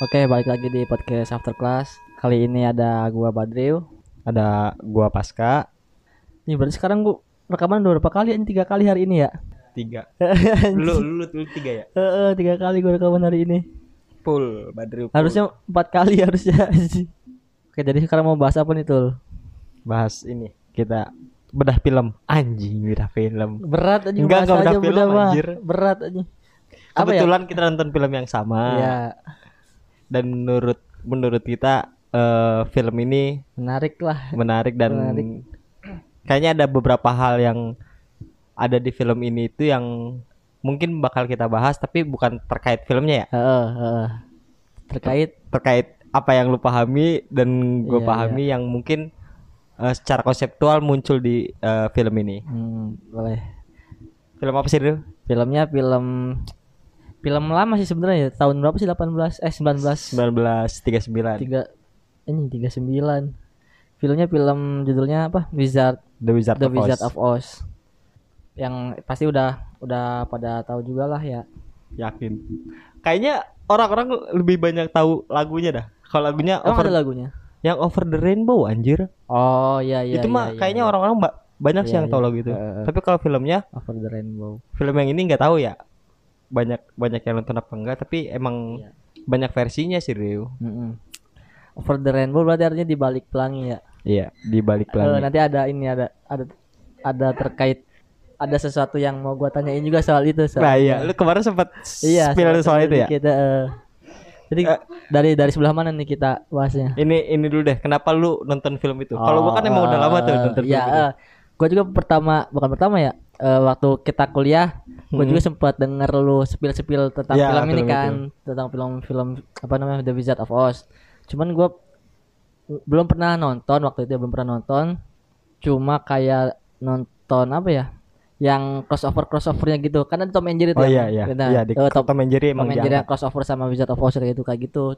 Oke, balik lagi di podcast After Class. Kali ini ada gua Badril. Ada gua Pasca Nih berarti sekarang gua rekaman udah berapa kali? Ini tiga kali hari ini ya? tiga. lu, lu, lu tiga ya? Heeh, tiga kali gua rekaman hari ini. Full Badril. full. Harusnya empat kali harusnya. Oke, jadi sekarang mau bahas apa nih Tul? bahas ini kita bedah film anjing bedah film. Berat aja Enggak, bahas enggak aja udah film, mah. anjir. Berat aja. Apa ya? Kebetulan kita nonton film yang sama Iya, dan menurut menurut kita eh, film ini menarik lah. menarik dan Menarik. kayaknya ada beberapa hal yang ada di film ini itu yang mungkin bakal kita bahas tapi bukan terkait filmnya ya Heeh, heeh. Terkait terkait apa yang lu pahami dan gue Iya, pahami yang mungkin eh, secara konseptual muncul di eh, film ini. hmm, boleh. Film apa sih itu? Filmnya film film lama sih sebenarnya ya. Tahun berapa sih? 18 eh 19 1939. tiga ini 39 filmnya film judulnya apa Wizard The Wizard, The of Wizard Oz. of Oz yang pasti udah udah pada tahu juga lah ya Yakin. Kayaknya orang-orang lebih banyak tahu lagunya dah. Kalau lagunya emang over ada lagunya yang Over the Rainbow anjir. oh iya iya itu iya, mah iya, kayaknya iya. orang-orang ba- banyak sih Iya, yang tahu iya. lagu itu. Eh. Tapi kalau filmnya, Over the Rainbow film yang ini nggak tahu ya. Banyak banyak yang nonton apa enggak, tapi emang Iya. banyak versinya sih, Rio. Mm-mm. Over the Rainbow berarti artinya di balik pelangi ya Iya, di balik Eh, pelangi. nanti ada ini ada ada ada terkait ada sesuatu yang mau gua tanyain juga soal itu soal Nah iya, lu kemarin sempat iya spill soal itu ya. kita eh. jadi Eh. dari dari sebelah mana nih kita bahasnya Ini ini dulu deh, kenapa lu nonton film itu? Kalau gua kan emang udah lama tuh nonton ya, film itu. gue juga pertama bukan pertama ya. Eh, waktu kita kuliah, gue juga sempat denger lu sepil-sepil tentang Ya, film ini kan, tentang film-film apa namanya The Wizard of Oz. Cuman gue belum pernah nonton waktu itu belum pernah nonton. Cuma kayak nonton apa ya? Yang crossover crossovernya gitu. Ada Tom and Jerry tuh Oh yang- iya iya. Nah, Iya, di eh, Tom, Tom and Jerry Tom and Jerry yang crossover sama Wizard of Oz kayak gitu kayak gitu.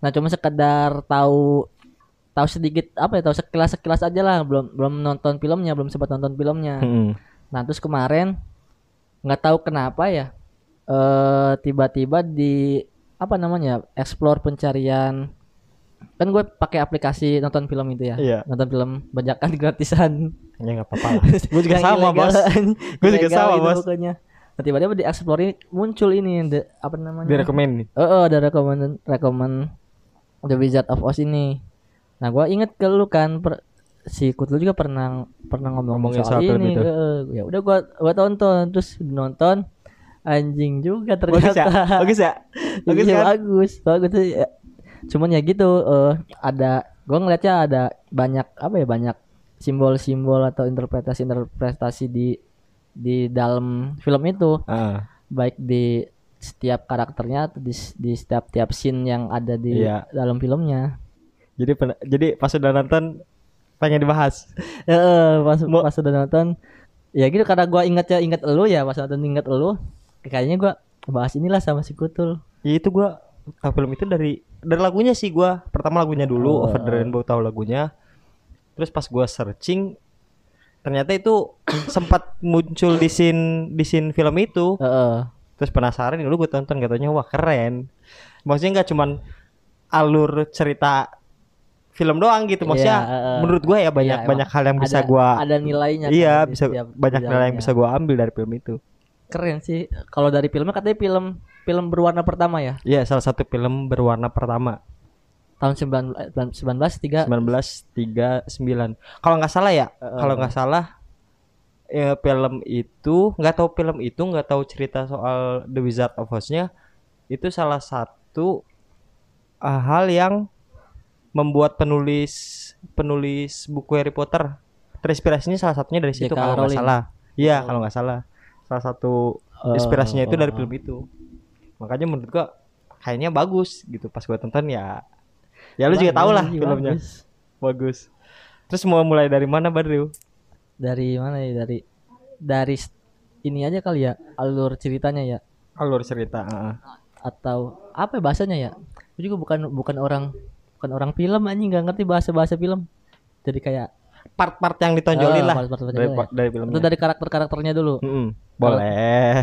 Nah, cuma sekedar tahu tahu sedikit apa ya tahu sekilas sekilas aja lah belum belum nonton filmnya belum sempat nonton filmnya Mm-mm. Nah terus kemarin nggak tahu kenapa ya eh tiba-tiba di apa namanya explore pencarian kan gue pakai aplikasi nonton film itu ya Iya. nonton film bajakan gratisan Ya enggak apa-apa. Gua juga sama. Bos. Gua juga sama, itu Bos. pokoknya. Nah, tiba-tiba di explore ini muncul ini the, apa namanya Direkomend nih. Oh, oh ada rekomend rekomend The Wizard of Oz ini. Nah, gua inget ke lu kan per, si Kutul juga pernah pernah ngomong Ngomongin soal, ini. itu. Heeh. ya udah gua gua tonton terus nonton anjing juga Bagus ya? ternyata. Bagus ya? Bagus Iya, kan? bagus. Bagus tuh. ya. Cuman ya gitu eh ada gua ngeliatnya ada banyak apa ya banyak simbol-simbol atau interpretasi-interpretasi di di dalam film itu Ah, baik di setiap karakternya atau di, di setiap tiap scene yang ada di Iya. dalam filmnya. jadi jadi pas udah nonton pengen dibahas. Heeh, pas Mau- pas udah nonton ya gitu karena gua ingatnya ingat elu ya pas nonton ingat elu kayaknya gua bahas inilah sama si Kutul. Ya itu gua tahu film itu dari dari lagunya sih gua. Pertama lagunya dulu Oh. Over the Rainbow tahu lagunya. Terus pas gua searching ternyata itu sempat muncul di scene di scene film itu. Heeh. Terus penasaran dulu gue tonton katanya wah keren. Maksudnya nggak cuman alur cerita film doang gitu. Maksudnya Iya, heeh. menurut gua ya banyak Iya, banyak emang hal yang bisa gua ada nilainya Iya, kan bisa banyak nilai yang bisa gua ambil dari film itu. keren sih kalau dari filmnya katanya film film berwarna pertama ya Iya, salah satu film berwarna pertama tahun 19 19 3 1939. Kalau nggak salah ya, kalau nggak salah ya, film itu nggak tahu film itu nggak tahu cerita soal The Wizard of Oz-nya itu salah satu ah, hal yang membuat penulis penulis buku Harry Potter terinspirasinya salah satunya dari situ kalau nggak salah. Iya, kalau nggak salah. Salah satu inspirasinya itu dari oh. film itu. Makanya menurut gua kayaknya bagus gitu pas gua tonton ya. Ya lu juga tahu lah Bagus, filmnya. bagus. Bagus. Terus mau mulai dari mana Badriu? dari mana ya dari dari ini aja kali ya alur ceritanya ya Alur cerita. heeh. atau apa ya bahasanya ya Gua juga bukan bukan orang bukan orang film anjing nggak ngerti bahasa bahasa film jadi kayak Part-part yang ditonjolin Oh, lah part-part yang dari, ditonjolin dari filmnya. itu dari karakter karakternya dulu Mm-mm. Boleh.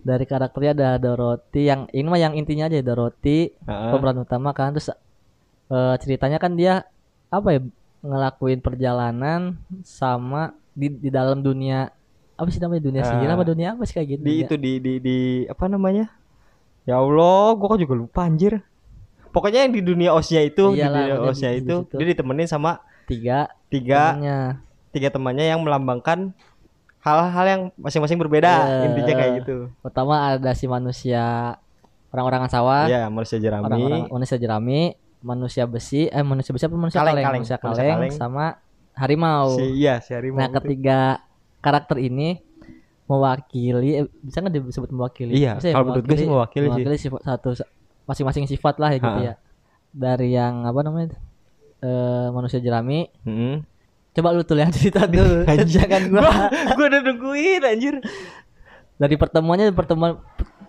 dari karakternya ada Dorothy yang ini mah yang intinya aja Dorothy Heeh. pemeran utama kan terus eh, ceritanya kan dia apa ya ngelakuin perjalanan sama di di dalam dunia apa sih namanya dunia sihir Ah. apa dunia apa sih kayak gitu di Dunia- itu di di di apa namanya ya Allah gua kan juga lupa anjir pokoknya yang di dunia osnya itu di Iyalah, dunia pokoknya osnya di- di itu situ. dia ditemenin sama tiga tiga temennya. tiga temannya yang melambangkan hal-hal yang masing-masing berbeda Iya. intinya kayak gitu pertama ada si manusia orang-orangan sawah ya manusia jerami orang-orang manusia jerami manusia besi eh manusia besi apa manusia Kaleng, kaleng, kaleng. manusia Manusia kaleng, kaleng. sama harimau si iya si harimau nah itu. ketiga karakter ini mewakili eh, bisa nggak disebut mewakili Iya, ya, kalau menurut gue sih mewakili sih. sifat satu masing-masing sifat lah ya gitu ya. Dari yang apa namanya eh manusia jerami. Mm-mm. coba lu tuh yang cerita dulu. Jangan gua. Gua udah nungguin anjir. Dari pertemuannya pertemuan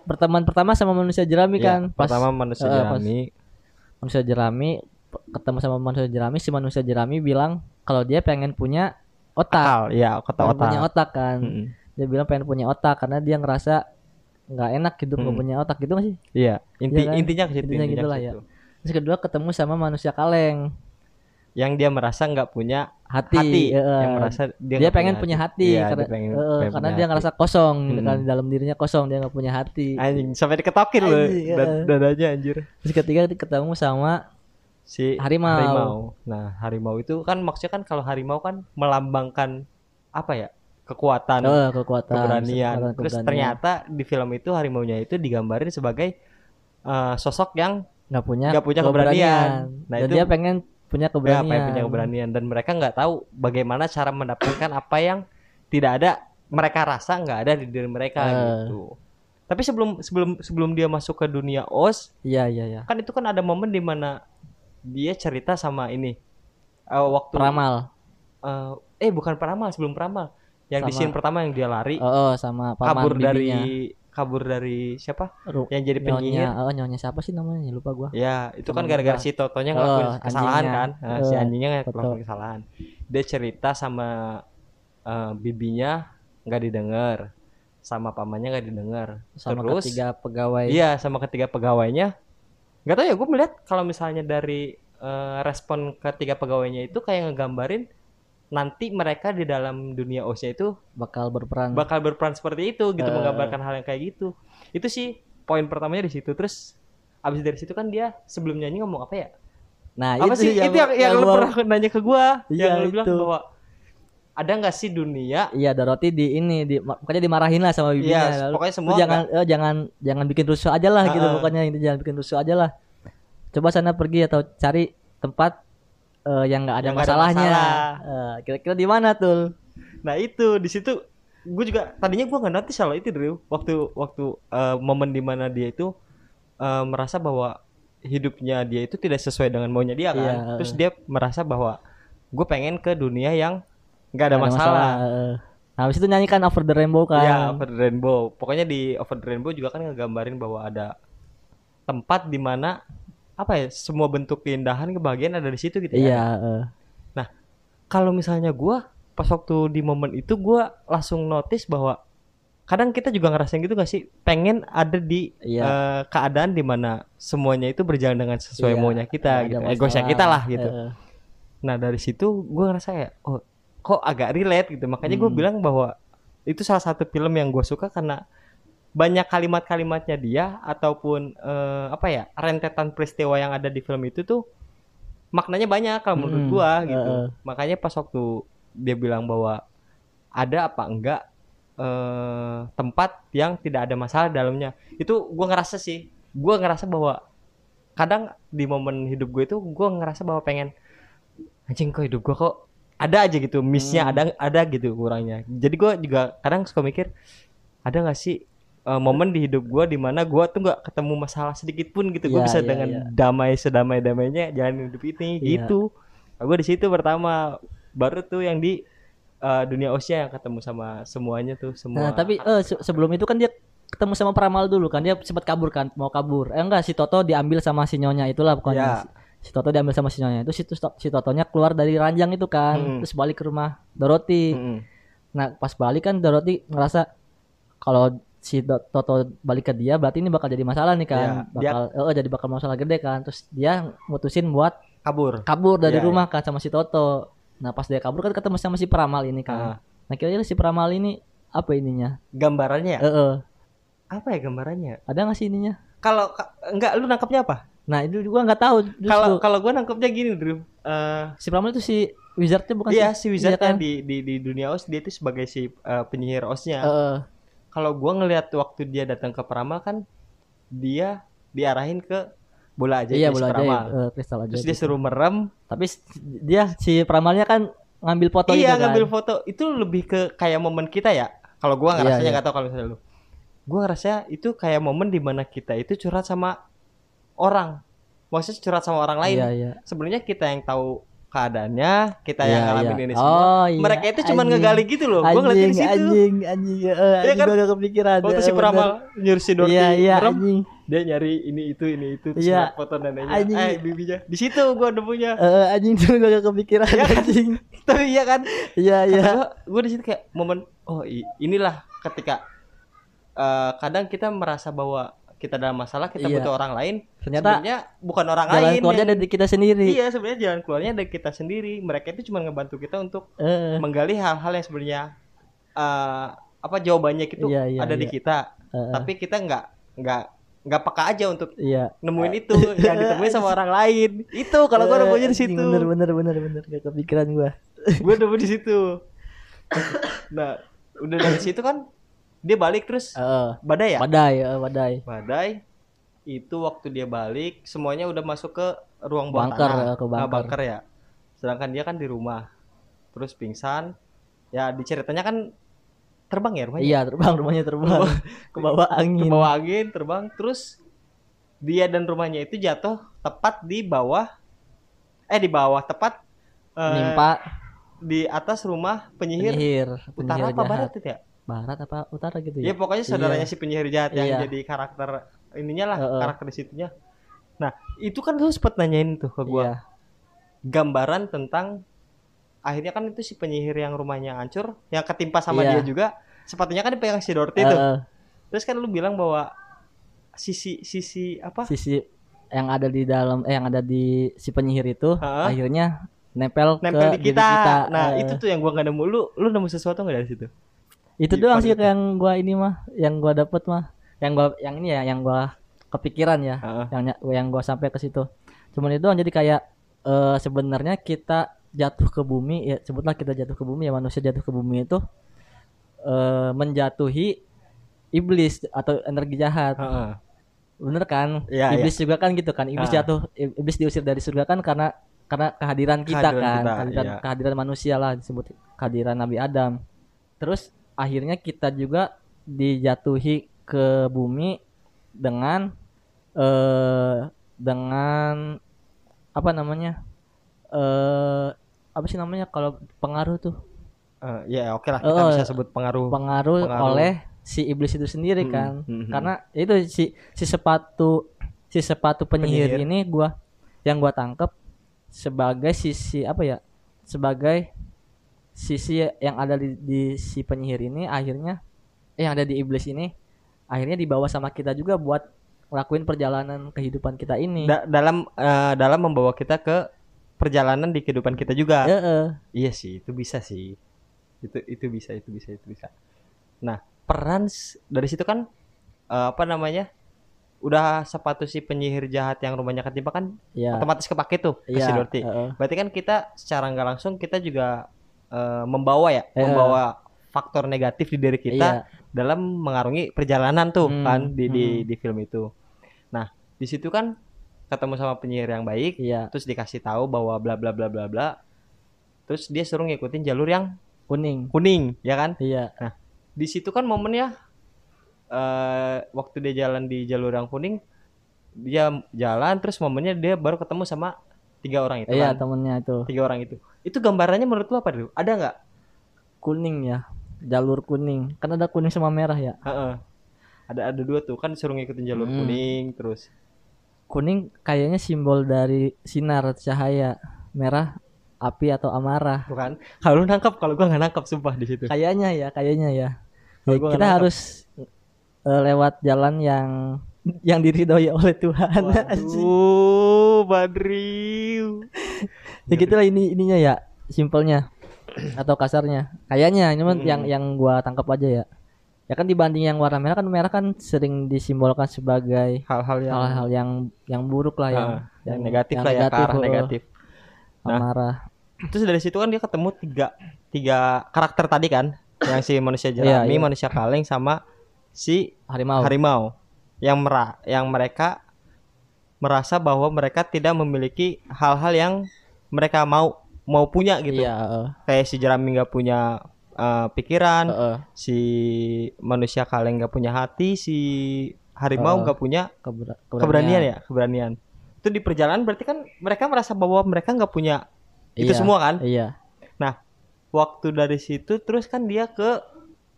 pertemuan pertama sama manusia jerami Ya, kan? Pertama manusia pas jerami. manusia jerami ketemu sama manusia jerami si manusia jerami bilang kalau dia pengen punya otak. Akal ya pengen otak punya otak kan. Mm-mm. dia bilang pengen punya otak karena dia ngerasa nggak enak hidup nggak Hmm. punya otak gitu nggak sih iya inti Iya kan? intinya ke situ Intinya intinya, gitulah ya. terus kedua ketemu sama manusia kaleng yang dia merasa nggak punya hati, hati eh, yang merasa dia, dia, pengen punya hati, Iya, karena dia pengen, eh, pengen karena dia hati. ngerasa kosong gitu Hmm. kan dalam dirinya kosong dia nggak punya hati anjing sampai diketokin loh dad- dadanya anjir terus ketiga ketemu sama si Harimau. Nah, harimau itu kan maksudnya kan kalau harimau kan melambangkan apa ya? Kekuatan, oh, kekuatan keberanian. kekuatan Terus keberanian. ternyata di film itu harimaunya itu digambarin sebagai eh, sosok yang nggak punya nggak punya keberanian. Nah, dan itu- dia pengen punya ya, keberanian pengen punya keberanian dan mereka nggak tahu bagaimana cara mendapatkan apa yang tidak ada mereka rasa nggak ada di diri mereka Eh. gitu. Tapi sebelum sebelum sebelum dia masuk ke dunia OS, iya iya iya kan itu kan ada momen di mana dia cerita sama ini eh, waktu peramal eh, eh bukan peramal sebelum peramal yang di Sama- scene pertama yang dia lari oh, oh sama paman kabur dari bibinya. kabur dari siapa? Ru- yang jadi penyihir. nyonya oh nyonya siapa sih namanya? Lupa gua. Ya itu kan Temen gara-gara si Totonya Oh, ngelakuin kesalahan anjingnya. kan? Nah, si anjingnya ngelakuin kesalahan. Dia cerita sama eh, bibinya nggak didengar sama pamannya nggak didengar. Sama terus ketiga pegawai. Iya sama ketiga pegawainya. Nggak tahu ya gue melihat kalau misalnya dari eh, respon ketiga pegawainya itu kayak ngegambarin nanti mereka di dalam dunia OSnya itu bakal berperan bakal berperan seperti itu gitu Eh. menggambarkan hal yang kayak gitu itu sih poin pertamanya di situ terus abis dari situ kan dia sebelum nyanyi ngomong apa ya nah apa sih itu yang, yang, lu gua- pernah nanya ke gua Iya, yang lu bilang itu. bahwa ada nggak sih dunia Iya, Dorothy di ini di pokoknya dimarahin lah sama bibinya. Iya, Lalu, pokoknya "Lu semua jangan eh, jangan jangan bikin rusuh aja lah gitu Ha-ha. pokoknya itu jangan bikin rusuh aja lah. Coba sana pergi atau cari tempat eh, yang nggak ada Yang nggak ada masalahnya. masalah. Eh, kira-kira di mana tuh? nah itu di situ gue juga tadinya gua nggak notice kalau itu Drew waktu waktu eh, momen di mana dia itu eh, merasa bahwa hidupnya dia itu tidak sesuai dengan maunya dia kan Iya, terus dia merasa bahwa gue pengen ke dunia yang nggak ada Nggak masalah eh. Nah, habis itu nyanyikan Over the Rainbow kan. Ya, Over the Rainbow. Pokoknya di Over the Rainbow juga kan ngegambarin bahwa ada tempat di mana apa ya semua bentuk keindahan kebahagiaan ada di situ gitu Iya, ya. eh. Kalau misalnya gua pas waktu di momen itu gua langsung notice bahwa kadang kita juga ngerasain gitu gak sih pengen ada di Iya. eh, keadaan di mana semuanya itu berjalan dengan sesuai Iya, maunya kita gitu egoisnya masalah. kita lah gitu Eh, Nah dari situ gue ngerasa ya, oh kok agak relate gitu. Makanya gue Hmm. bilang bahwa itu salah satu film yang gue suka karena banyak kalimat-kalimatnya dia ataupun eh, apa ya rentetan peristiwa yang ada di film itu tuh maknanya banyak kalau menurut Hmm, gue gitu. eh. Makanya pas waktu dia bilang bahwa ada apa enggak eh, tempat yang tidak ada masalah dalamnya, itu gue ngerasa sih, gue ngerasa bahwa kadang di momen hidup gue itu gue ngerasa bahwa pengen anjing kok hidup gue kok ada aja gitu missnya Hmm. ada ada gitu kurangnya jadi gue juga kadang suka mikir ada nggak sih eh, momen di hidup gue di mana gue tuh nggak ketemu masalah sedikit pun gitu gue Iya, bisa iya, dengan iya. damai sedamai damainya jalan hidup ini Iya. gitu gue di situ pertama baru tuh yang di eh, dunia Osia yang ketemu sama semuanya tuh semua Nah, tapi eh, se- sebelum itu kan dia ketemu sama peramal dulu kan. Dia sempat kabur kan, mau kabur. Eh enggak, si Toto diambil sama si nyonya itulah pokoknya. Ya. Si Toto diambil sama si nyonya itu si, si Totonya keluar dari ranjang itu kan, Hmm. terus balik ke rumah Dorothy. Mm-mm. Nah, pas balik kan Dorothy ngerasa kalau si Toto balik ke dia berarti ini bakal jadi masalah nih kan. Iya, dia- bakal eh, jadi bakal masalah gede kan. Terus dia mutusin buat kabur. kabur dari Iya, rumah kan sama si Toto. Nah pas dia kabur kan ketemu sama si Peramal ini kan. Ah. nah kira-kira si Peramal ini apa ininya? Gambarannya? Ya? eh. apa ya gambarannya? Ada nggak sih ininya? Kalau ka- enggak lu nangkapnya apa? Nah itu juga nggak tahu kalau kalau gue nangkepnya gini Drew Eh, si Peramal itu si wizardnya bukan iya si wizardnya kan? di, di di dunia os dia itu sebagai si eh, penyihir osnya Eh, eh. Kalau gua ngelihat waktu dia datang ke peramal kan dia diarahin ke bola aja iya bola aja peramal. eh, kristal aja terus dia suruh merem. Tapi dia si Peramalnya kan ngambil foto iya itu kan? ngambil foto. Itu lebih ke kayak momen kita ya? Kalau gua Iya, ngerasanya iya. nggak tahu kalau misalnya lu. Gua ngerasa itu kayak momen di mana kita itu curhat sama orang. Maksudnya curhat sama orang lain. Iya iya. Sebenarnya kita yang tahu keadaannya kita Iya, yang ngalamin iya. ini semua Oh, iya. mereka itu cuma ngegali gitu loh gua ngeliat di anjing situ anjing anjing eh, Iya anjing kan? gua gak kepikiran waktu Eh, si bener. peramal nyuruh si Dorothy iya iya merem, anjing dia nyari ini itu ini itu terus Iya. ngeliat foto neneknya Anjing. eh bibinya di situ gua nemunya Eh, eh, anjing tuh gak gak kepikiran Iya kan? anjing tapi iya kan iya iya gua di situ kayak momen oh inilah ketika eh, kadang kita merasa bahwa kita dalam masalah kita Iya. butuh orang lain ternyata sebenarnya bukan orang jalan lain keluarnya yang- dari kita sendiri. Iya sebenarnya jalan keluarnya dari kita sendiri. Mereka itu cuma ngebantu kita untuk Eh, menggali hal-hal yang sebenarnya eh, apa jawabannya itu Iya, iya, ada di iya. kita. Eh, eh, tapi kita nggak nggak nggak peka aja untuk iya. nemuin itu yang ditemuin sama orang lain. Itu kalau gua Eh, nemunya di situ. bener bener bener bener. Gak kepikiran gua. Gue nemu di situ. Nah udah dari situ kan dia balik terus? Eh, badai ya? Badai eh, badai. Badai. Itu waktu dia balik semuanya udah masuk ke ruang bawah Bunker, tanah eh, ke Nah, bunker. bunker ya. Sedangkan dia kan di rumah. Terus pingsan. Ya diceritanya kan terbang ya rumahnya? Iya terbang rumahnya terbang. Ke bawah ke angin bawah angin terbang. Terus dia dan rumahnya itu jatuh tepat di bawah eh di bawah tepat eh, nimpa di atas rumah penyihir, penyihir utara penyihir apa jahat. barat itu ya barat apa utara gitu ya ya? pokoknya saudaranya si penyihir jahat yang Iya. jadi karakter ininya lah Heeh. karakter di situnya. Nah itu kan lu sempet nanyain tuh ke gua. Iya. Gambaran tentang akhirnya kan itu si penyihir yang rumahnya hancur yang ketimpa sama Iya. dia juga sepatunya kan dipegang si Dorothy tuh. Eh, terus kan lu bilang bahwa sisi sisi apa? Sisi yang ada di dalam eh yang ada di si penyihir itu Heeh. akhirnya nempel, nempel ke di diri kita, nah Eh, itu tuh yang gua nggak nemu. Lu lu nemu sesuatu nggak dari situ itu di doang sih itu. yang gua ini mah yang gua dapet mah yang gua yang ini ya yang gua kepikiran ya Heeh. yang yang gua sampai ke situ cuman itu doang jadi kayak eh, sebenarnya kita jatuh ke bumi ya sebutlah kita jatuh ke bumi ya manusia jatuh ke bumi itu eh menjatuhi iblis atau energi jahat Heeh. bener kan Iya, iblis juga kan gitu kan iblis Ah. jatuh iblis diusir dari surga kan karena karena kehadiran kita Kehadiran kan kita, kehadiran, iya. kehadiran manusia lah disebut kehadiran Nabi Adam terus akhirnya kita juga dijatuhi ke bumi dengan eh dengan apa namanya eh apa sih namanya kalau pengaruh tuh Eh, ya oke lah kita Oh, bisa sebut pengaruh pengaruh, Pengaruh. oleh si iblis itu sendiri Hmm, kan hmm, hmm. karena itu si si sepatu si sepatu penyihir, Penyihir. ini gua yang gua tangkep sebagai sisi apa ya sebagai sisi yang ada di, di si penyihir ini akhirnya eh, yang ada di iblis ini akhirnya dibawa sama kita juga buat ngelakuin perjalanan kehidupan kita ini Da- dalam eh, dalam membawa kita ke perjalanan di kehidupan kita juga Eh, eh. Iya sih, itu bisa sih. Itu itu bisa, itu bisa, itu bisa. Nah, peran dari situ kan eh, apa namanya? Udah sepatu si penyihir jahat yang rumahnya ketimpa kan ya otomatis kepake tuh ke si Iya, Dorothy. eh, eh. Berarti kan kita secara nggak langsung kita juga eh, membawa ya, Eh, membawa faktor negatif di diri kita Iya. dalam mengarungi perjalanan tuh Hmm, kan di di hmm. di film itu. Nah, di situ kan ketemu sama penyihir yang baik, iya terus dikasih tahu bahwa bla bla bla bla bla. Terus dia suruh ngikutin jalur yang kuning kuning, ya kan? iya Di situ kan momennya eh waktu dia jalan di jalur yang kuning, dia jalan terus momennya dia baru ketemu sama tiga orang itu iya kan. temennya itu Tiga orang itu. Itu gambarannya menurut lu apa dulu? Ada nggak? kuning ya jalur kuning kan ada kuning sama merah ya Heeh. Ada ada dua tuh kan suruh ngikutin jalur Hmm. kuning terus. kuning kayaknya simbol dari sinar cahaya merah api atau amarah Bukan? Kalau nangkap, kalau gua nggak nangkap sumpah di situ. kayaknya ya kayaknya ya, Ya, kita nangkap. harus eh, lewat jalan yang yang diridhoi oleh Tuhan. Waduh, Badriu. ya gitulah ini ininya ya, simpelnya atau kasarnya. Kayaknya ini Hmm. yang yang gua tangkap aja ya. Ya kan dibanding yang warna merah kan merah kan sering disimbolkan sebagai Hal-hal yang hal-hal yang yang buruk lah yang, Ah, yang negatif lah ya, ke arah eh, negatif. amarah. Terus dari situ kan dia ketemu tiga tiga karakter tadi kan, yang si manusia Iya, jerami, iya. manusia kaleng sama si Harimau. harimau yang mera yang mereka merasa bahwa mereka tidak memiliki hal-hal yang mereka mau mau punya gitu. Iya. Kayak si jerami nggak punya eh, pikiran, Heeh. si manusia kaleng nggak punya hati, si harimau nggak punya Kebera- keberanian ya, keberanian. Itu di perjalanan berarti kan mereka merasa bahwa mereka nggak punya itu Iya, semua kan? Iya. Waktu dari situ terus kan dia ke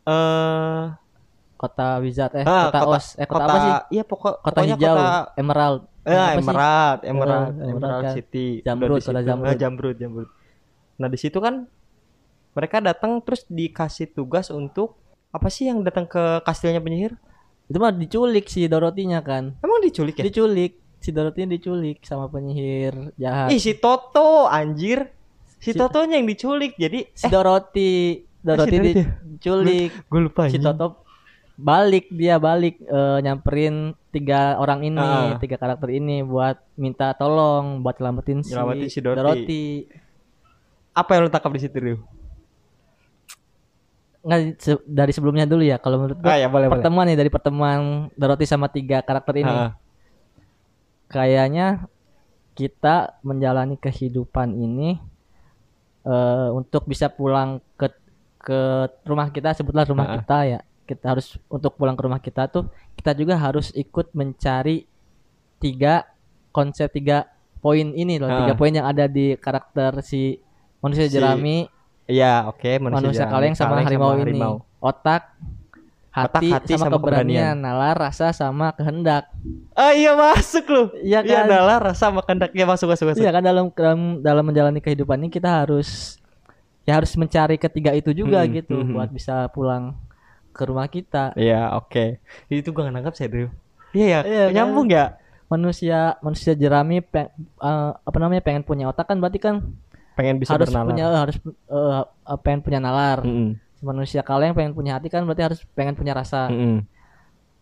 eh Kota Wizard eh ah, kota, Os eh kota, apa sih? Iya pokok Kota pokoknya hijau, kota Emerald. Eh, Apa sih? Emerald, Emerald, Eh, Emerald Emerald kan. City. Jamrud, kota. Jamrud. Eh, Jamrud, Jamrud. Nah, di situ kan mereka datang terus dikasih tugas untuk apa sih yang datang ke kastilnya penyihir? Itu mah diculik si Dorothy-nya kan. Emang diculik ya? Diculik. Si Dorothy diculik sama penyihir jahat. Ih, si Toto anjir. Si, Si- Totonya yang diculik. Jadi si Dorothy, Dorothy Dorothy ya? diculik. gue lupa si. Toto balik dia balik eh, nyamperin tiga orang ini, Ah. tiga karakter ini buat minta tolong buat selamatin si, si Dorothy. Dorothy. Apa yang lu tangkap di situ, Riu? Nggak se- dari sebelumnya dulu ya kalau menurut gua Ah, ya boleh, boleh. pertemuan nih dari pertemuan Dorothy sama tiga karakter ini. Ah, Kayaknya kita menjalani kehidupan ini eh untuk bisa pulang ke ke rumah kita sebutlah rumah Ah. kita ya. Kita harus untuk pulang ke rumah kita tuh kita juga harus ikut mencari tiga konsep tiga poin ini loh, Ah. tiga poin yang ada di karakter si manusia Si jerami, Iya, oke, manusia, jerami, kaleng sama harimau ini. Otak, hati, hati, sama, sama keberanian, nalar, rasa sama kehendak. Ah, iya masuk lu. Iya Iya, kan? adalah rasa makan daknya masuk masuk masuk. Iya kan dalam dalam dalam menjalani kehidupan ini kita harus ya harus mencari ketiga itu juga Hmm, gitu hmm, buat bisa pulang ke rumah kita. Iya, oke. Itu gua gak nangkap Drew. Iya ya, Iya, kan? nyambung ya. Manusia manusia jerami pe- eh, apa namanya pengen punya otak kan berarti kan Pengen bisa harus bernalar. punya harus eh, pengen punya nalar. Mm-mm, Manusia kaleng pengen punya hati kan berarti harus pengen punya rasa. mm-mm.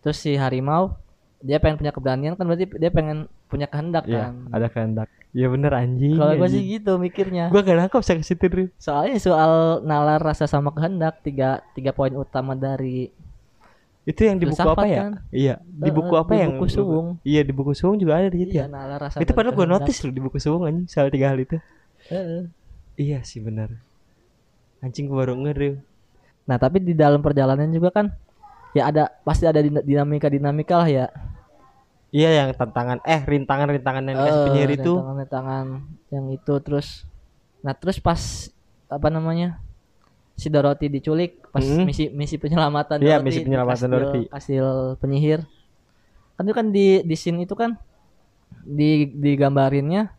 Terus si harimau dia pengen punya keberanian kan berarti dia pengen punya kehendak Iya, kan. ada kehendak. Iya bener anjing. Kalau gue sih gitu mikirnya. Gua gak nangkap saya ke situ, Drew. Soalnya soal nalar rasa sama kehendak tiga tiga poin utama dari Itu yang di buku apa ya? kan? Iya, di buku eh, apa di yang buku Suwung. Iya, di buku Suwung juga ada di situ. iya ya? nalar rasa Itu padahal kehendak. notice loh di buku Suwung anjing soal tiga hal itu. Iya sih benar. Anjing gua baru nge Drew. Nah tapi di dalam perjalanan juga kan ya ada pasti ada dinamika dinamika lah ya. Iya yang tantangan eh rintangan-rintangan yang dikasih Eh, penyihir itu. Rintangan-rintangan yang itu terus. Nah terus pas apa namanya si Dorothy diculik pas Mm. misi misi penyelamatan Iya, misi penyelamatan kastil- Dorothy. kastil penyihir kan itu kan di di scene itu kan di digambarinnya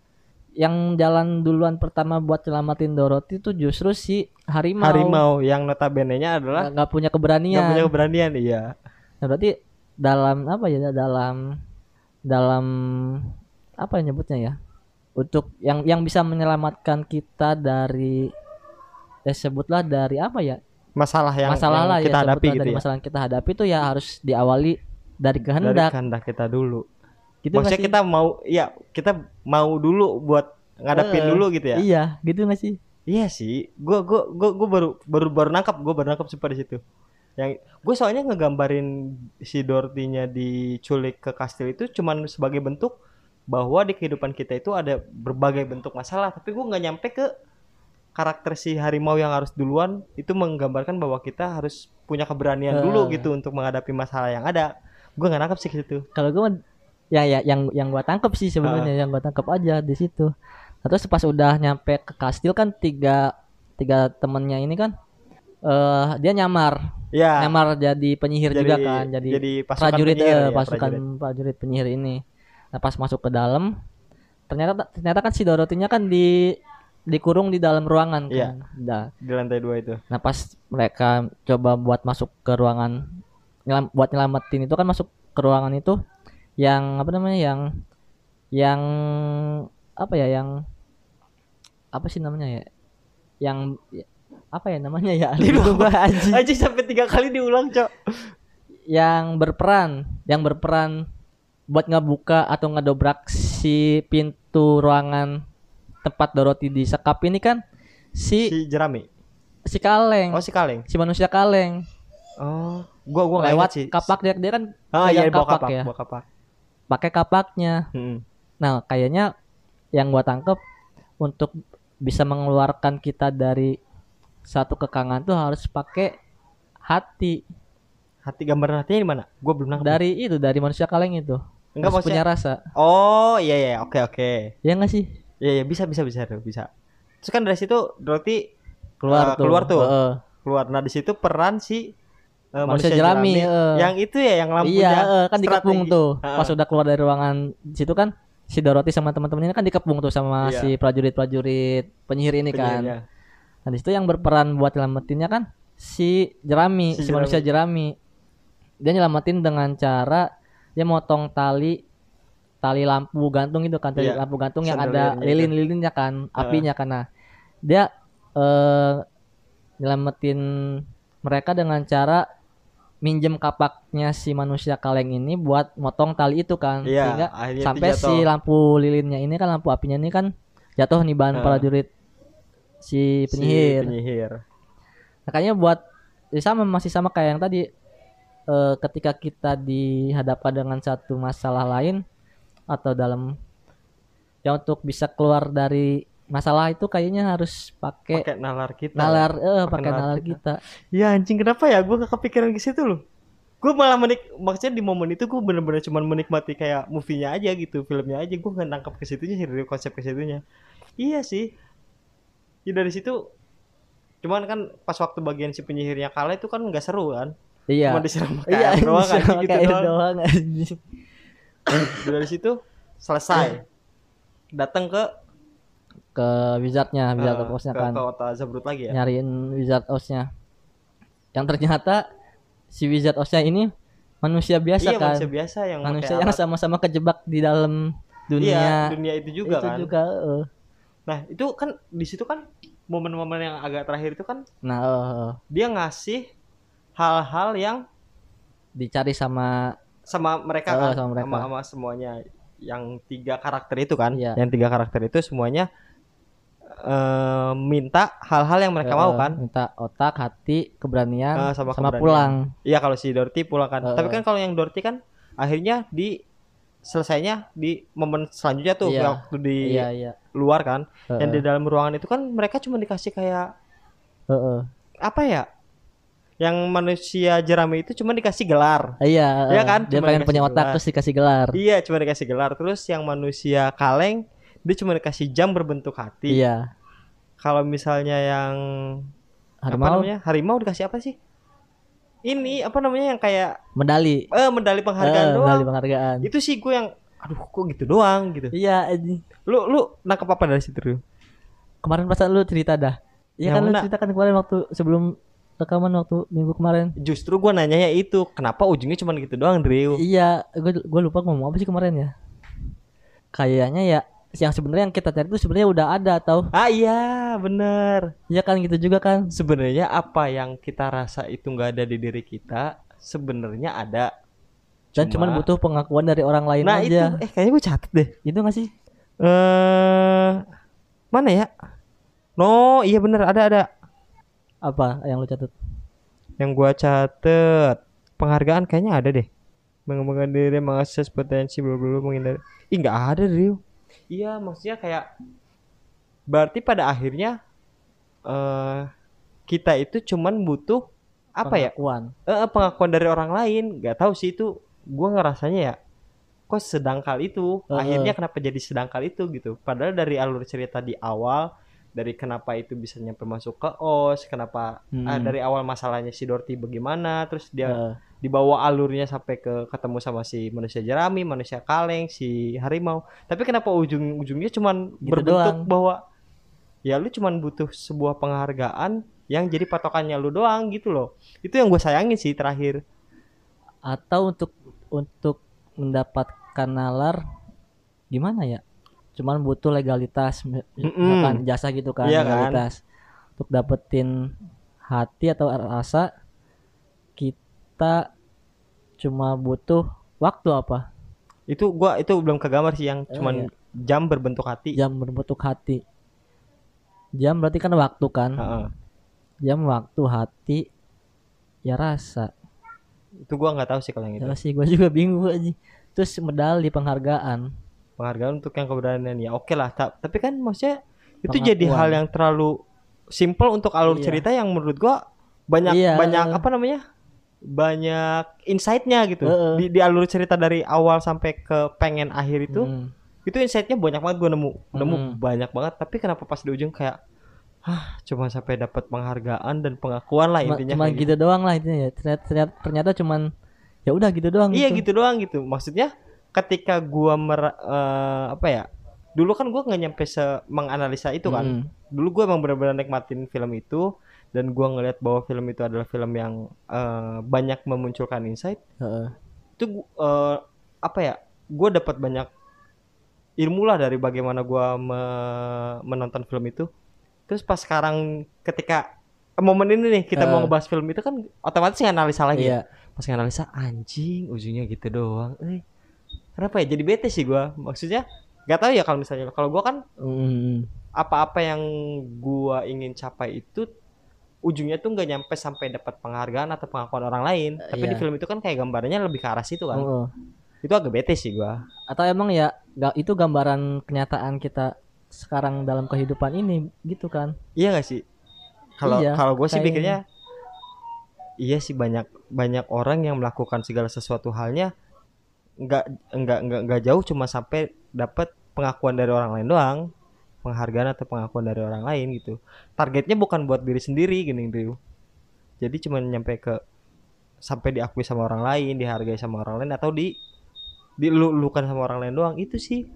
yang jalan duluan pertama buat selamatin Dorothy itu justru si harimau Harimau yang notabene-nya adalah nggak nggak punya keberanian nggak punya keberanian iya. Nah, berarti dalam apa ya dalam dalam apa ya nyebutnya ya untuk yang yang bisa menyelamatkan kita dari ya sebutlah dari apa ya Masalah yang, masalah yang lah kita ya hadapi gitu dari ya. masalah yang kita hadapi itu ya harus diawali dari Dari kehendak kehendak kita dulu. gitu Maksudnya kita mau iya, kita mau dulu buat ngadepin Eh, dulu gitu ya. iya gitu nggak sih Iya sih, gua gua gua, gua baru baru baru nangkap, gua baru nangkap sumpah di situ. Yang gue soalnya ngegambarin si Dorothy-nya diculik ke kastil itu cuman sebagai bentuk bahwa di kehidupan kita itu ada berbagai bentuk masalah, tapi gua nggak nyampe ke karakter si harimau yang harus duluan itu menggambarkan bahwa kita harus punya keberanian dulu Eh. gitu untuk menghadapi masalah yang ada. Gua nggak nangkap sih ke situ. kalau gue ya ya yang yang gua tangkap sih sebenarnya yang gua tangkap aja di situ Nah, terus pas udah nyampe ke kastil kan tiga tiga temennya ini kan eh dia nyamar Ya. nyamar jadi penyihir jadi, juga kan jadi, jadi pasukan prajurit penyihir eh, ya, pasukan prajurit. prajurit penyihir ini nah pas masuk ke dalam ternyata ternyata kan si Dorothy-nya kan di dikurung di dalam ruangan Iya. kan Nah, di lantai dua itu. nah pas mereka coba buat masuk ke ruangan nyelam, buat nyelamatin itu kan masuk ke ruangan itu yang apa namanya yang yang apa ya yang apa sih namanya ya yang ya, apa ya namanya ya Lupa anjing. Aja sampai tiga kali diulang, Cok. yang berperan yang berperan buat ngebuka atau ngedobrak si pintu ruangan tempat Dorothy disekap ini kan si Si Jerami. si kaleng Oh, si Kaleng. si manusia kaleng Oh, gua gua lewat sih. kapak dia dia kan Ah, iya bawa kapak, ya bawa kapak. pakai kapaknya Hmm. nah kayaknya yang gua tangkep untuk bisa mengeluarkan kita dari satu kekangan tuh harus pakai hati Hati gambar hatinya di mana? Gua belum nangkep. dari itu dari manusia kaleng itu Enggak Harus punya rasa Oh, iya iya, oke oke. ya nggak sih Iya iya bisa bisa bisa bisa. Terus kan dari situ Dorothy keluar Eh, tuh keluar tuh. Heeh. keluar. Nah, di situ peran si eh, Manusia jerami, eh. yang itu ya yang lampunya iya eh, kan dikepung tuh Heeh. pas udah keluar dari ruangan di situ kan si Dorothy sama teman-temannya kan dikepung tuh sama Iya. si prajurit-prajurit penyihir ini kan Penyihirnya. Nah, di situ yang berperan buat nyelamatinnya kan si jerami, Si si, manusia jerami. Dia nyelamatin dengan cara dia motong tali tali lampu gantung itu kan, tali Iya, lampu gantung yang ada itu. lilin-lilinnya kan, apinya kan. Nah, dia eh nyelamatin mereka dengan cara minjem kapaknya si manusia kaleng ini buat motong tali itu kan Iya, sehingga sampai si lampu lilinnya ini kan lampu apinya ini kan jatuh nih bahan Heeh. prajurit si Si penyihir. penyihir. Makanya buat ya sama masih sama kayak yang tadi eh, ketika kita dihadapkan dengan satu masalah lain atau dalam yang untuk bisa keluar dari masalah itu kayaknya harus pakai Pakai nalar kita. nalar eh Pakai nalar nalar kita. kita. Ya anjing kenapa ya? Gue gak kepikiran ke situ loh. Gue malah menik, maksudnya di momen itu gue bener-bener cuman menikmati kayak movie-nya aja gitu, filmnya aja. Gue nggak nangkap ke situnya sih konsep ke situnya. Iya sih. Ya dari situ, cuman kan pas waktu bagian si penyihirnya kalah itu kan nggak seru kan? Iya. Cuma disiram Iya, doang anjing gitu doang. doang. Dari situ selesai. Datang ke Ke wizardnya, wizard of Oz-nya ke, kan. ke kota Zabrut lagi ya. Nyariin wizard Oz-nya. Yang ternyata si wizard Oz-nya ini manusia biasa iya kan. manusia biasa yang manusia yang sama-sama kejebak di dalam dunia Iya, dunia itu juga itu kan. juga eh. Nah, itu kan di situ kan momen-momen yang agak terakhir itu kan nah eh. dia ngasih hal-hal yang dicari sama sama mereka Oh, kan sama mereka. sama, sama semuanya yang tiga karakter itu kan Iya. yang tiga karakter itu semuanya eh, minta hal-hal yang mereka mau eh, kan minta otak hati keberanian Eh, sama sama, keberanian. pulang iya kalau si Dorothy pulang kan Eh, tapi kan kalau yang Dorothy kan akhirnya di selesainya di momen selanjutnya tuh Iya. waktu di iya iya luar kan Eh, yang di dalam ruangan itu kan mereka cuma dikasih kayak eh. apa ya yang manusia jerami itu cuma dikasih gelar iya Iya eh. kan? dia Cuma pengen punya otak gelar. terus dikasih gelar Iya, cuma dikasih gelar. Terus yang manusia kaleng, dia cuma dikasih jam berbentuk hati. iya Kalau misalnya yang apa harimau namanya? Harimau dikasih apa sih? Ini apa namanya yang kayak medali eh medali penghargaan Eh, doang. medali penghargaan Itu sih gue yang aduh kok gitu doang gitu. iya anjing. Lu lu nangkep apa dari situ? Kemarin pas lu cerita dah iya Yang kan lu mana? cerita kan kemarin waktu sebelum rekaman waktu minggu kemarin Justru gue nanyanya itu, kenapa ujungnya cuma gitu doang, Drew? Iya, gue gue lupa ngomong apa sih kemarin ya. Kayaknya ya yang sebenarnya yang kita cari itu sebenarnya udah ada atau Ah iya, bener. ya kan gitu juga kan. Sebenarnya apa yang kita rasa itu nggak ada di diri kita, sebenarnya ada. Dan Cuma- cuman butuh pengakuan dari orang lain Nah itu, aja. eh kayaknya gue catet deh. Itu gak sih? Eh mana ya? No, iya bener ada ada. Apa yang lu catat? Yang gua catet penghargaan kayaknya ada deh. Mengembangkan diri, mengakses potensi, bla bla, menghindari. Ih nggak ada Rio. Iya maksudnya kayak berarti pada akhirnya eh kita itu cuman butuh apa ya? Pengakuan. Eh, pengakuan dari orang lain. Gak tahu sih itu. Gua ngerasanya ya. Kok sedangkal itu? Heeh. Akhirnya kenapa jadi sedangkal itu gitu? Padahal dari alur cerita di awal dari kenapa itu bisa nyampe masuk ke OS, kenapa Hmm. ah, dari awal masalahnya si Dorothy bagaimana, terus dia Eh, dibawa alurnya sampai ke ketemu sama si manusia jerami, manusia kaleng, si harimau. Tapi kenapa ujung-ujungnya cuman Gitu berbentuk doang. bahwa ya lu cuman butuh sebuah penghargaan yang jadi patokannya lu doang gitu loh. Itu yang gue sayangin sih terakhir. atau untuk untuk mendapatkan nalar gimana ya cuman butuh legalitas mi- Mm-mm. misalkan jasa gitu kan Iya kan? legalitas. Untuk dapetin hati atau rasa kita cuma butuh waktu apa? Itu gua itu belum kegambar sih yang Oh, cuman iya. jam berbentuk hati. Jam berbentuk hati. Jam berarti kan waktu kan? Heeh. jam waktu hati ya rasa. Itu gua nggak tahu sih kalau yang itu. Ya sih gue juga bingung aja. Terus medali penghargaan penghargaan untuk yang keberanian ya oke lah Ta- tapi kan maksudnya itu Pengakuan. jadi hal yang terlalu simple untuk alur Iya. cerita yang menurut gua banyak Iya. banyak apa namanya banyak insight-nya gitu Heeh. di, di alur cerita dari awal sampai ke pengen akhir itu Hmm. itu insight-nya banyak banget gue nemu nemu Hmm. banyak banget tapi kenapa pas di ujung kayak ah cuma sampai dapat penghargaan dan pengakuan lah intinya cuma kayak gitu doang lah intinya ya ternyata, ternyata, ternyata cuman ya udah gitu doang Iya gitu doang gitu. Maksudnya ketika gua mer eh, apa ya? Dulu kan gua nggak nyampe se menganalisa itu kan. Mm. Dulu gua emang benar-benar nikmatin film itu dan gua ngelihat bahwa film itu adalah film yang eh, banyak memunculkan insight. Heeh. Itu eh, apa ya? Gua dapat banyak ilmu lah dari bagaimana gua me- menonton film itu. Terus pas sekarang ketika momen ini nih kita mau Eh. ngebahas film itu kan otomatis nganalisa lagi. iya pas nganalisa anjing ujungnya gitu doang eh kenapa ya? Jadi bete sih gua. Maksudnya nggak tahu ya kalau misalnya. Kalau gua kan Mm. apa-apa yang gua ingin capai itu ujungnya tuh nggak nyampe sampai dapat penghargaan atau pengakuan orang lain. Tapi di iya. film itu kan kayak gambarnya lebih ke arah situ kan. Heeh. itu agak bete sih gua. Atau emang ya ga- itu gambaran kenyataan kita sekarang dalam kehidupan ini gitu kan? Iya gak sih? Kalau Iya, kalau gue sih pikirnya iya sih banyak banyak orang yang melakukan segala sesuatu halnya nggak nggak nggak nggak jauh cuma sampai dapat pengakuan dari orang lain doang. Penghargaan atau pengakuan dari orang lain gitu. Targetnya bukan buat diri sendiri gini Drew. Jadi cuma nyampe ke sampai diakui sama orang lain dihargai sama orang lain atau di dilulukan sama orang lain doang itu sih.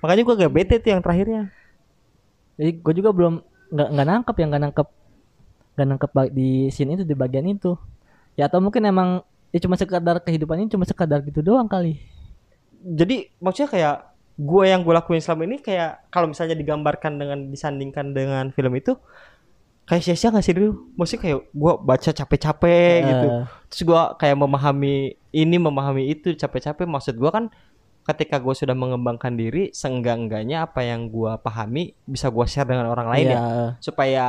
Makanya gua gak bete tuh yang terakhirnya. Jadi gue juga belum nggak nggak nangkep yang nggak nangkep nggak nangkep di scene itu di bagian itu. Ya atau mungkin emang ya cuma sekadar kehidupan ini cuma sekadar gitu doang kali. Jadi maksudnya kayak gue yang gue lakuin selama ini kayak kalau misalnya digambarkan dengan disandingkan dengan film itu kayak sia-sia gak sih dulu maksudnya kayak gue baca capek-capek gitu. Eh, terus gue kayak memahami ini memahami itu capek-capek. Maksud gue kan ketika gue sudah mengembangkan diri seenggak-enggaknya apa yang gue pahami bisa gue share dengan orang lain iya, ya. Eh. supaya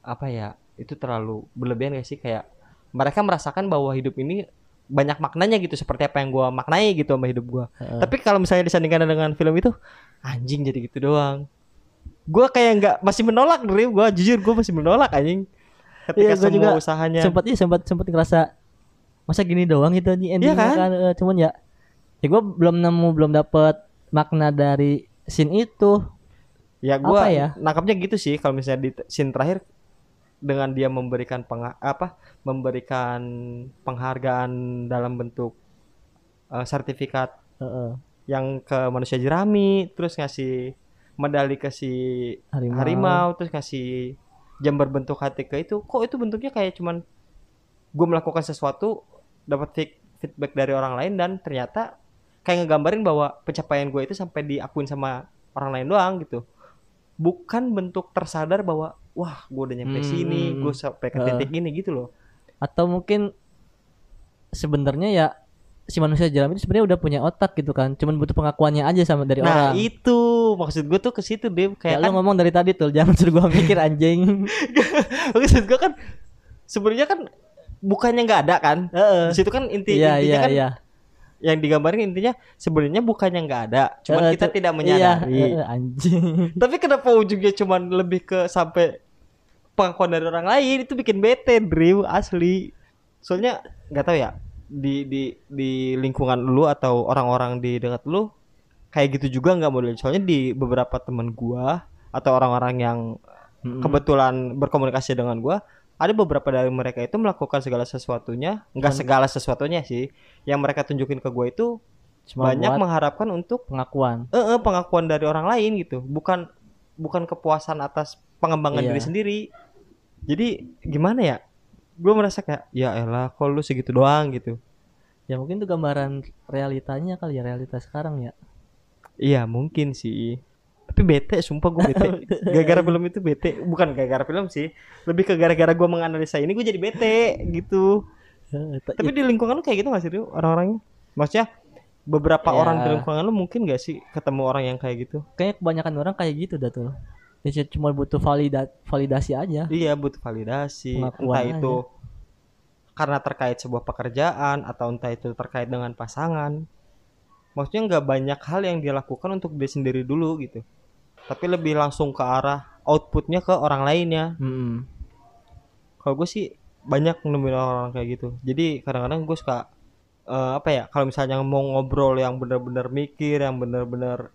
apa ya itu terlalu berlebihan gak sih? Kayak mereka merasakan bahwa hidup ini banyak maknanya gitu seperti apa yang gua maknai gitu sama hidup gua Heeh. tapi kalau misalnya disandingkan dengan film itu anjing jadi gitu doang gua kayak nggak masih menolak dari gua jujur gua masih menolak anjing ketika gua semua juga usahanya sempat iya sempat sempat ngerasa masa gini doang gitu nih endingnya kan? kan, Eh, cuman ya ya gue belum nemu belum dapet makna dari scene itu ya gua apa ya? nangkapnya gitu sih kalau misalnya di scene terakhir dengan dia memberikan penga- apa memberikan penghargaan dalam bentuk eh, sertifikat Heeh. yang ke manusia jerami terus ngasih medali ke si harimau, harimau terus ngasih jam berbentuk hati ke itu. Kok itu bentuknya kayak cuman gue melakukan sesuatu dapat feed- feedback dari orang lain dan ternyata kayak ngegambarin bahwa pencapaian gue itu sampai diakuin sama orang lain doang gitu bukan bentuk tersadar bahwa wah gue udah nyampe Hmm. sini gue sampai ke titik ini gitu loh. Atau mungkin sebenarnya ya si manusia jerami itu sebenarnya udah punya otak gitu kan cuman butuh pengakuannya aja sama dari nah orang. itu. Maksud gue tuh ke situ deh kayak kayak lu ngomong dari tadi tuh jangan suruh gua mikir anjing. Maksud gue kan sebenarnya kan bukannya nggak ada kan? Heeh. di situ kan inti iya intinya iya kan iya yang digambarin intinya sebenarnya bukannya nggak ada cuman Heeh, kita tidak iya, menyadari. heeh, anjing. Tapi kenapa ujungnya cuman lebih ke sampai pengakuan dari orang lain? Itu bikin bete Drew asli. Soalnya nggak tahu ya di di di lingkungan lu atau orang-orang di dekat lu kayak gitu juga nggak model soalnya di beberapa temen gua atau orang-orang yang kebetulan berkomunikasi dengan gua ada beberapa dari mereka itu melakukan segala sesuatunya. Nggak segala sesuatunya sih. Yang mereka tunjukin ke gua itu cuma banyak mengharapkan untuk pengakuan. Eh, eh, pengakuan dari orang lain gitu. Bukan bukan kepuasan atas pengembangan Iya. diri sendiri. Jadi gimana ya? Gue merasa kayak ya elah kok lu segitu doang? gitu. Ya mungkin itu gambaran realitanya kali ya realitas sekarang ya. Iya mungkin sih. Tapi bete, sumpah gue bete. Gara-gara film itu bete, bukan gara-gara film sih. Lebih ke gara-gara gue menganalisa ini gue jadi bete gitu. Ta- Tapi di lingkungan lu kayak gitu gak sih orang-orangnya? Maksudnya beberapa Ya. orang di lingkungan lu mungkin gak sih ketemu orang yang kayak gitu? kayaknya kebanyakan orang kayak gitu dah tuh ya cuma butuh valida validasi aja Iya butuh validasi, Pengakuan entah aja. itu karena terkait sebuah pekerjaan atau entah itu terkait dengan pasangan. Maksudnya nggak banyak hal yang dia lakukan untuk dia sendiri dulu gitu, tapi lebih langsung ke arah outputnya ke orang lainnya. Mm-mm. Kalau gue sih banyak nemuin orang kayak gitu. Jadi kadang-kadang gue suka eh, apa ya? Kalau misalnya mau ngobrol yang bener-bener mikir, yang bener-bener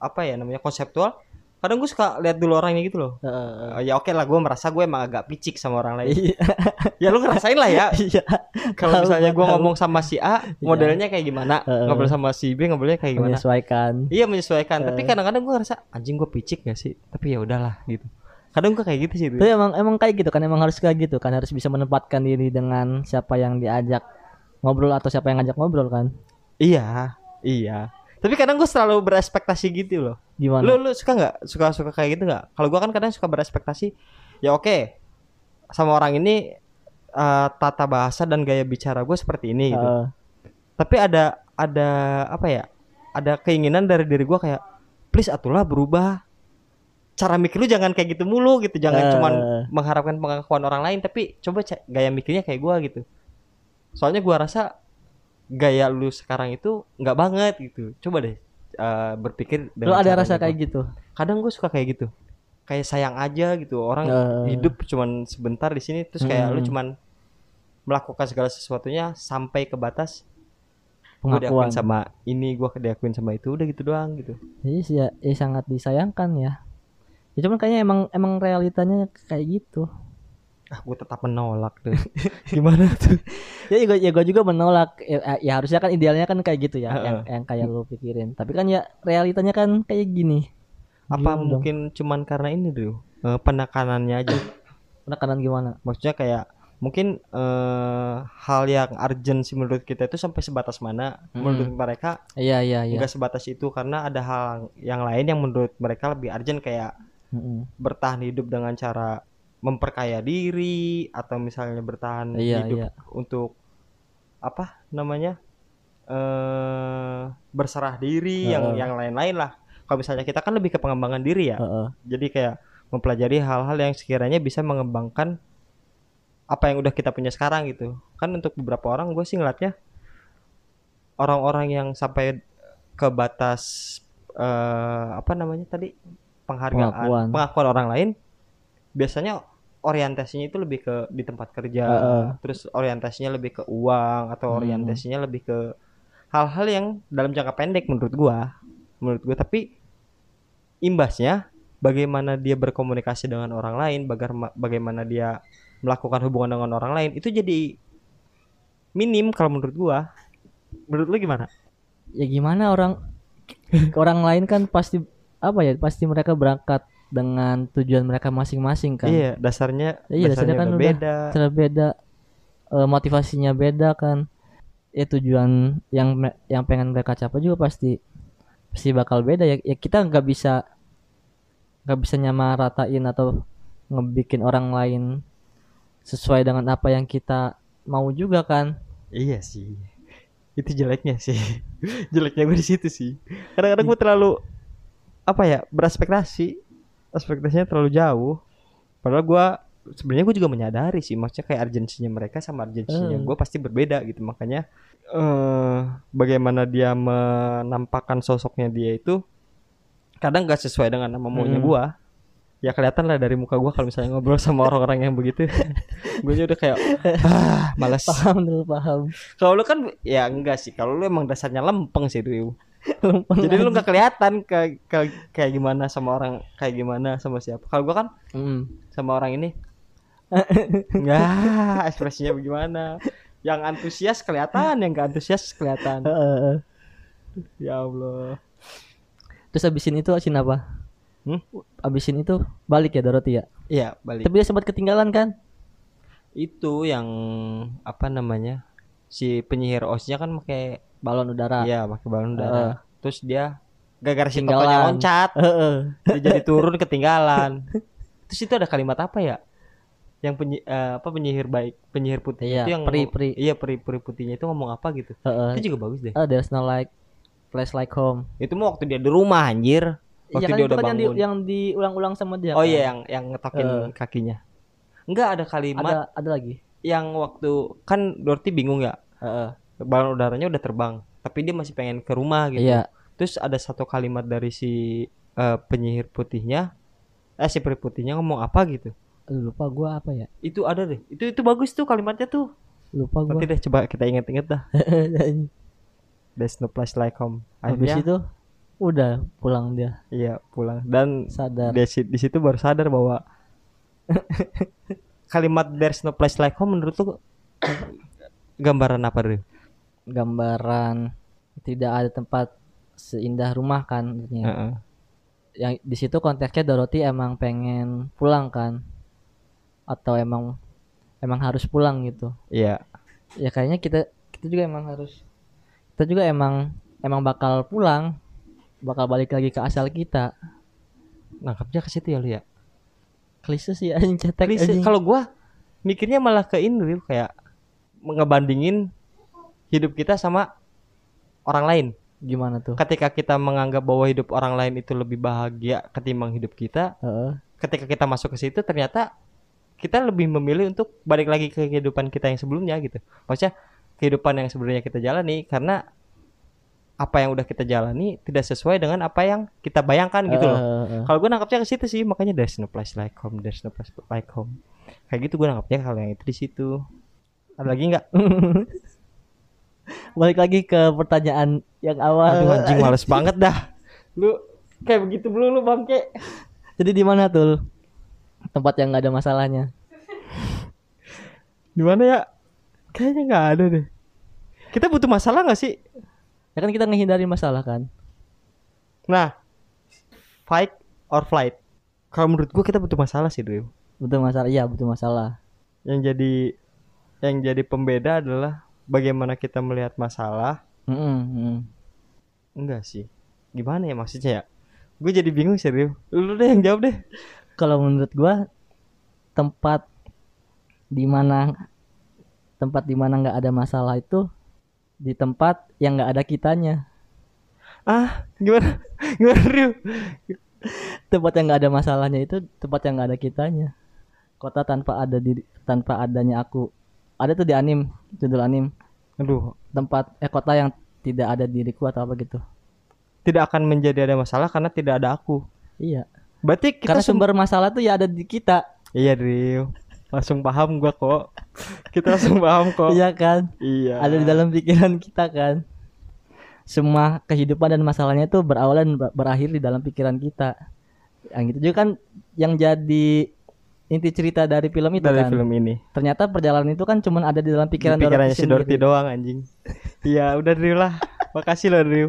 apa ya namanya konseptual, kadang gue suka lihat dulu orangnya gitu loh. Heeh. Eh, ya oke lah, gue merasa gue emang agak picik sama orang lain. iya ya lu ngerasain lah ya. iya Kalau misalnya gue ngomong sama si A, modelnya kayak gimana? Heeh. Ngobrol sama si B, ngobrolnya kayak gimana? menyesuaikan Iya menyesuaikan. Tapi kadang-kadang gue ngerasa anjing gue picik gak sih? Tapi ya udahlah gitu. Kadang gue kayak gitu sih. tapi emang emang kayak gitu kan emang harus kayak gitu kan harus bisa menempatkan diri dengan siapa yang diajak ngobrol atau siapa yang ngajak ngobrol kan Iya, iya. Tapi kadang gue selalu berespektasi gitu loh. gimana Lu lu suka nggak? Suka suka kayak gitu nggak? Kalau gue kan kadang suka berespektasi. Ya oke, sama orang ini eh, tata bahasa dan gaya bicara gue seperti ini gitu. Heeh. Tapi ada ada apa ya? Ada keinginan dari diri gue kayak, please atulah berubah. Cara mikir lu jangan kayak gitu mulu gitu. Jangan Eh. cuman mengharapkan pengakuan orang lain, tapi coba gaya mikirnya kayak gue gitu. Soalnya gua rasa gaya lu sekarang itu nggak banget gitu. Coba deh eh, berpikir. lu ada rasa gua. kayak gitu Kadang gue suka kayak gitu. Kayak sayang aja gitu. Orang Eh. hidup cuman sebentar di sini, terus kayak lu Hmm. cuman melakukan segala sesuatunya sampai ke batas gue diakuin sama ini gue diakuin sama itu udah gitu doang gitu Iya sih ya, ya sangat disayangkan ya. Ya cuman kayaknya emang emang realitanya kayak gitu. Ah gue tetap menolak tuh gimana tuh Ya gue ya gua juga menolak. Ya, ya harusnya kan idealnya kan kayak gitu ya, Heeh. yang yang kayak lu pikirin. Tapi kan ya realitanya kan kayak gini. apa Gimana dong? mungkin cuman karena ini tuh eh, penekanannya aja Penekanan gimana? maksudnya kayak mungkin eh, hal yang urgent sih menurut kita itu sampai sebatas mana menurut mereka Iya iya iya. enggak sebatas itu karena ada hal yang lain yang menurut mereka lebih urgent kayak Mm-mm. bertahan hidup dengan cara memperkaya diri atau misalnya bertahan Iya, hidup iya. untuk apa namanya eh berserah diri yang Heeh. yang lain-lain lah. Kalau misalnya kita kan lebih ke pengembangan diri ya. Heeh. Jadi kayak mempelajari hal-hal yang sekiranya bisa mengembangkan apa yang udah kita punya sekarang gitu. Kan untuk beberapa orang gue sih ngeliatnya orang-orang yang sampai ke batas eh apa namanya tadi penghargaan Pengakuan. pengakuan orang lain biasanya orientasinya itu lebih ke di tempat kerja Heeh. terus orientasinya lebih ke uang atau Hmm. orientasinya lebih ke hal-hal yang dalam jangka pendek menurut gua menurut gua tapi imbasnya bagaimana dia berkomunikasi dengan orang lain bagar- bagaimana dia melakukan hubungan dengan orang lain itu jadi minim kalau menurut gua menurut lu gimana Ya gimana orang orang lain kan pasti apa ya? Pasti mereka berangkat dengan tujuan mereka masing-masing kan. iya dasarnya Iya, dasarnya kan udah udah beda beda eh, motivasinya beda kan ya tujuan yang yang pengen mereka capai juga pasti pasti bakal beda ya, ya kita nggak bisa nggak bisa nyamaratain atau ngebikin orang lain sesuai dengan apa yang kita mau juga kan Iya sih. Itu jeleknya sih. jeleknya gue di situ sih. Kadang-kadang gue terlalu apa ya berespektasi. Ekspektasinya terlalu jauh. Padahal gue sebenarnya gue juga menyadari sih. Maksudnya kayak urgensinya mereka sama urgensinya Hmm. gue pasti berbeda gitu. Makanya eh bagaimana dia menampakkan sosoknya dia itu kadang gak sesuai dengan nama maunya Hmm. gue. Ya kelihatan lah dari muka gue kalau misalnya ngobrol sama orang-orang yang begitu. gue udah kayak ah malas. paham dulu paham Kalau lu kan ya enggak sih. Kalau lu emang dasarnya lempeng sih Riu. Jadi lu nggak kelihatan ke, ke- kayak gimana sama orang kayak gimana sama siapa. Kalau gua kan Mm. sama orang ini enggak ekspresinya bagaimana. Yang antusias kelihatan, yang gak antusias kelihatan. Ya Allah. terus abisin itu asin apa Hmm? abisin itu balik ya Doroti ya Iya, balik. tapi dia sempat ketinggalan kan Itu yang apa namanya? si penyihir osnya kan pakai balon udara iya pakai balon udara terus dia gara-gara si loncat Heeh. dia jadi turun ketinggalan terus itu ada kalimat apa ya yang penyi, eh, apa penyihir baik penyihir putih Iya, itu yang peri- peri. iya peri peri putihnya itu ngomong apa gitu Heeh. itu juga bagus deh Oh, there's no like place like home. itu mah waktu dia di rumah anjir waktu Iya kan dia itu udah kan yang, di, bangun yang diulang-ulang sama dia. oh kan? iya yang yang ngetokin Eh. kakinya enggak ada kalimat Ada ada lagi. yang waktu kan Dorothy bingung ya Heeh. Balon udaranya udah terbang tapi dia masih pengen ke rumah gitu Iya. terus ada satu kalimat dari si eh, penyihir putihnya eh si peri putihnya ngomong apa gitu lupa gua apa ya? itu ada deh itu itu bagus tuh kalimatnya tuh Lupa gua. nanti deh coba kita inget-inget dah there's no place like home Habis akhirnya itu udah pulang dia iya pulang dan sadar. di, di situ baru sadar bahwa kalimat there's no place like home menurut lu gambaran apa deh Gambaran tidak ada tempat seindah rumah kan maksudnya. Heeh. Yang di situ konteksnya Dorothy emang pengen pulang kan? Atau emang emang harus pulang gitu. iya Ya kayaknya kita kita juga emang harus kita juga emang emang bakal pulang, bakal balik lagi ke asal kita. nangkapnya ke situ ya lu ya Klise sih anjing cetek Klise. Kalau gua mikirnya malah ke ini kayak ngebandingin hidup kita sama orang lain. Gimana tuh? Ketika kita menganggap bahwa hidup orang lain itu lebih bahagia ketimbang hidup kita, Heeh. ketika kita masuk ke situ ternyata kita lebih memilih untuk balik lagi ke kehidupan kita yang sebelumnya gitu. Maksudnya kehidupan yang sebenarnya kita jalani karena apa yang udah kita jalani tidak sesuai dengan apa yang kita bayangkan gitu loh. Heeh. Kalau gue nangkapnya ke situ sih, makanya there's no place like home, there's no place like home. Kayak gitu gue nangkapnya kalau yang itu di situ. Ada lagi nggak? Balik lagi ke pertanyaan yang awal. Aduh anjing males banget dah. Lu kayak begitu dulu lu bangke. Jadi di mana tuh? Tempat yang nggak ada masalahnya. Di mana ya? Kayaknya nggak ada deh. Kita butuh masalah nggak sih? Ya kan kita ngehindari masalah kan. Nah, fight or flight. Kalau menurut gue kita butuh masalah sih, Drew. Butuh masalah. Iya, butuh masalah. Yang jadi yang jadi pembeda adalah bagaimana kita melihat masalah. Mm. Enggak sih. Gimana ya maksudnya ya? Gue jadi bingung sih, Drew. Lu deh yang jawab deh. Kalau menurut gua tempat di mana tempat di mana nggak ada masalah itu di tempat yang nggak ada kitanya. Ah, gimana? Gimana, Drew? Tempat yang nggak ada masalahnya itu tempat yang nggak ada kitanya. Kota tanpa ada diri tanpa adanya aku. Ada tuh di anim, judul anim. Aduh, Tempat eh kota yang tidak ada diriku atau apa gitu. tidak akan menjadi ada masalah karena tidak ada aku. Iya. Berarti kita Karena sum- sumber masalah tuh ya ada di kita. Iya, Drew. Langsung paham gua kok. Kita langsung paham kok. Iya kan? Iya. Ada di dalam pikiran kita kan. Semua kehidupan dan masalahnya itu berawal dan ber- berakhir di dalam pikiran kita. Yang itu juga kan yang jadi inti cerita dari film itu dari kan. film ini. Ternyata perjalanan itu kan cuma ada di dalam pikiran Di pikirannya si Dorothy doang anjing. Iya, udah Drew lah. Makasih loh Drew.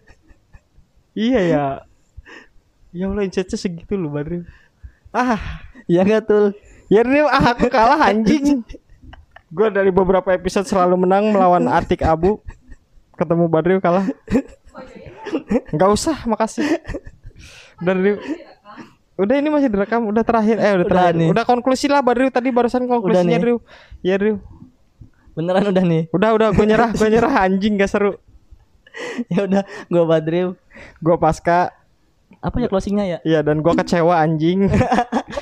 iya ya. Ya Allah incetnya segitu loh Badriu. Ah, Iya enggak tuh? ya Drew, ah aku kalah anjing. Gue dari beberapa episode selalu menang melawan Artik Abu. Ketemu Badriu kalah. Enggak usah, makasih. Drew. Udah ini masih direkam, udah terakhir. Eh udah Udah terakhir. nih. Udah konklusi lah Badriu tadi barusan konklusinya. Drew. Ya Drew. Beneran udah nih. Udah udah gue nyerah, gue nyerah anjing gak seru. ya udah gua Badril. Gue pasca Apa ya closingnya ya? Iya dan gua kecewa anjing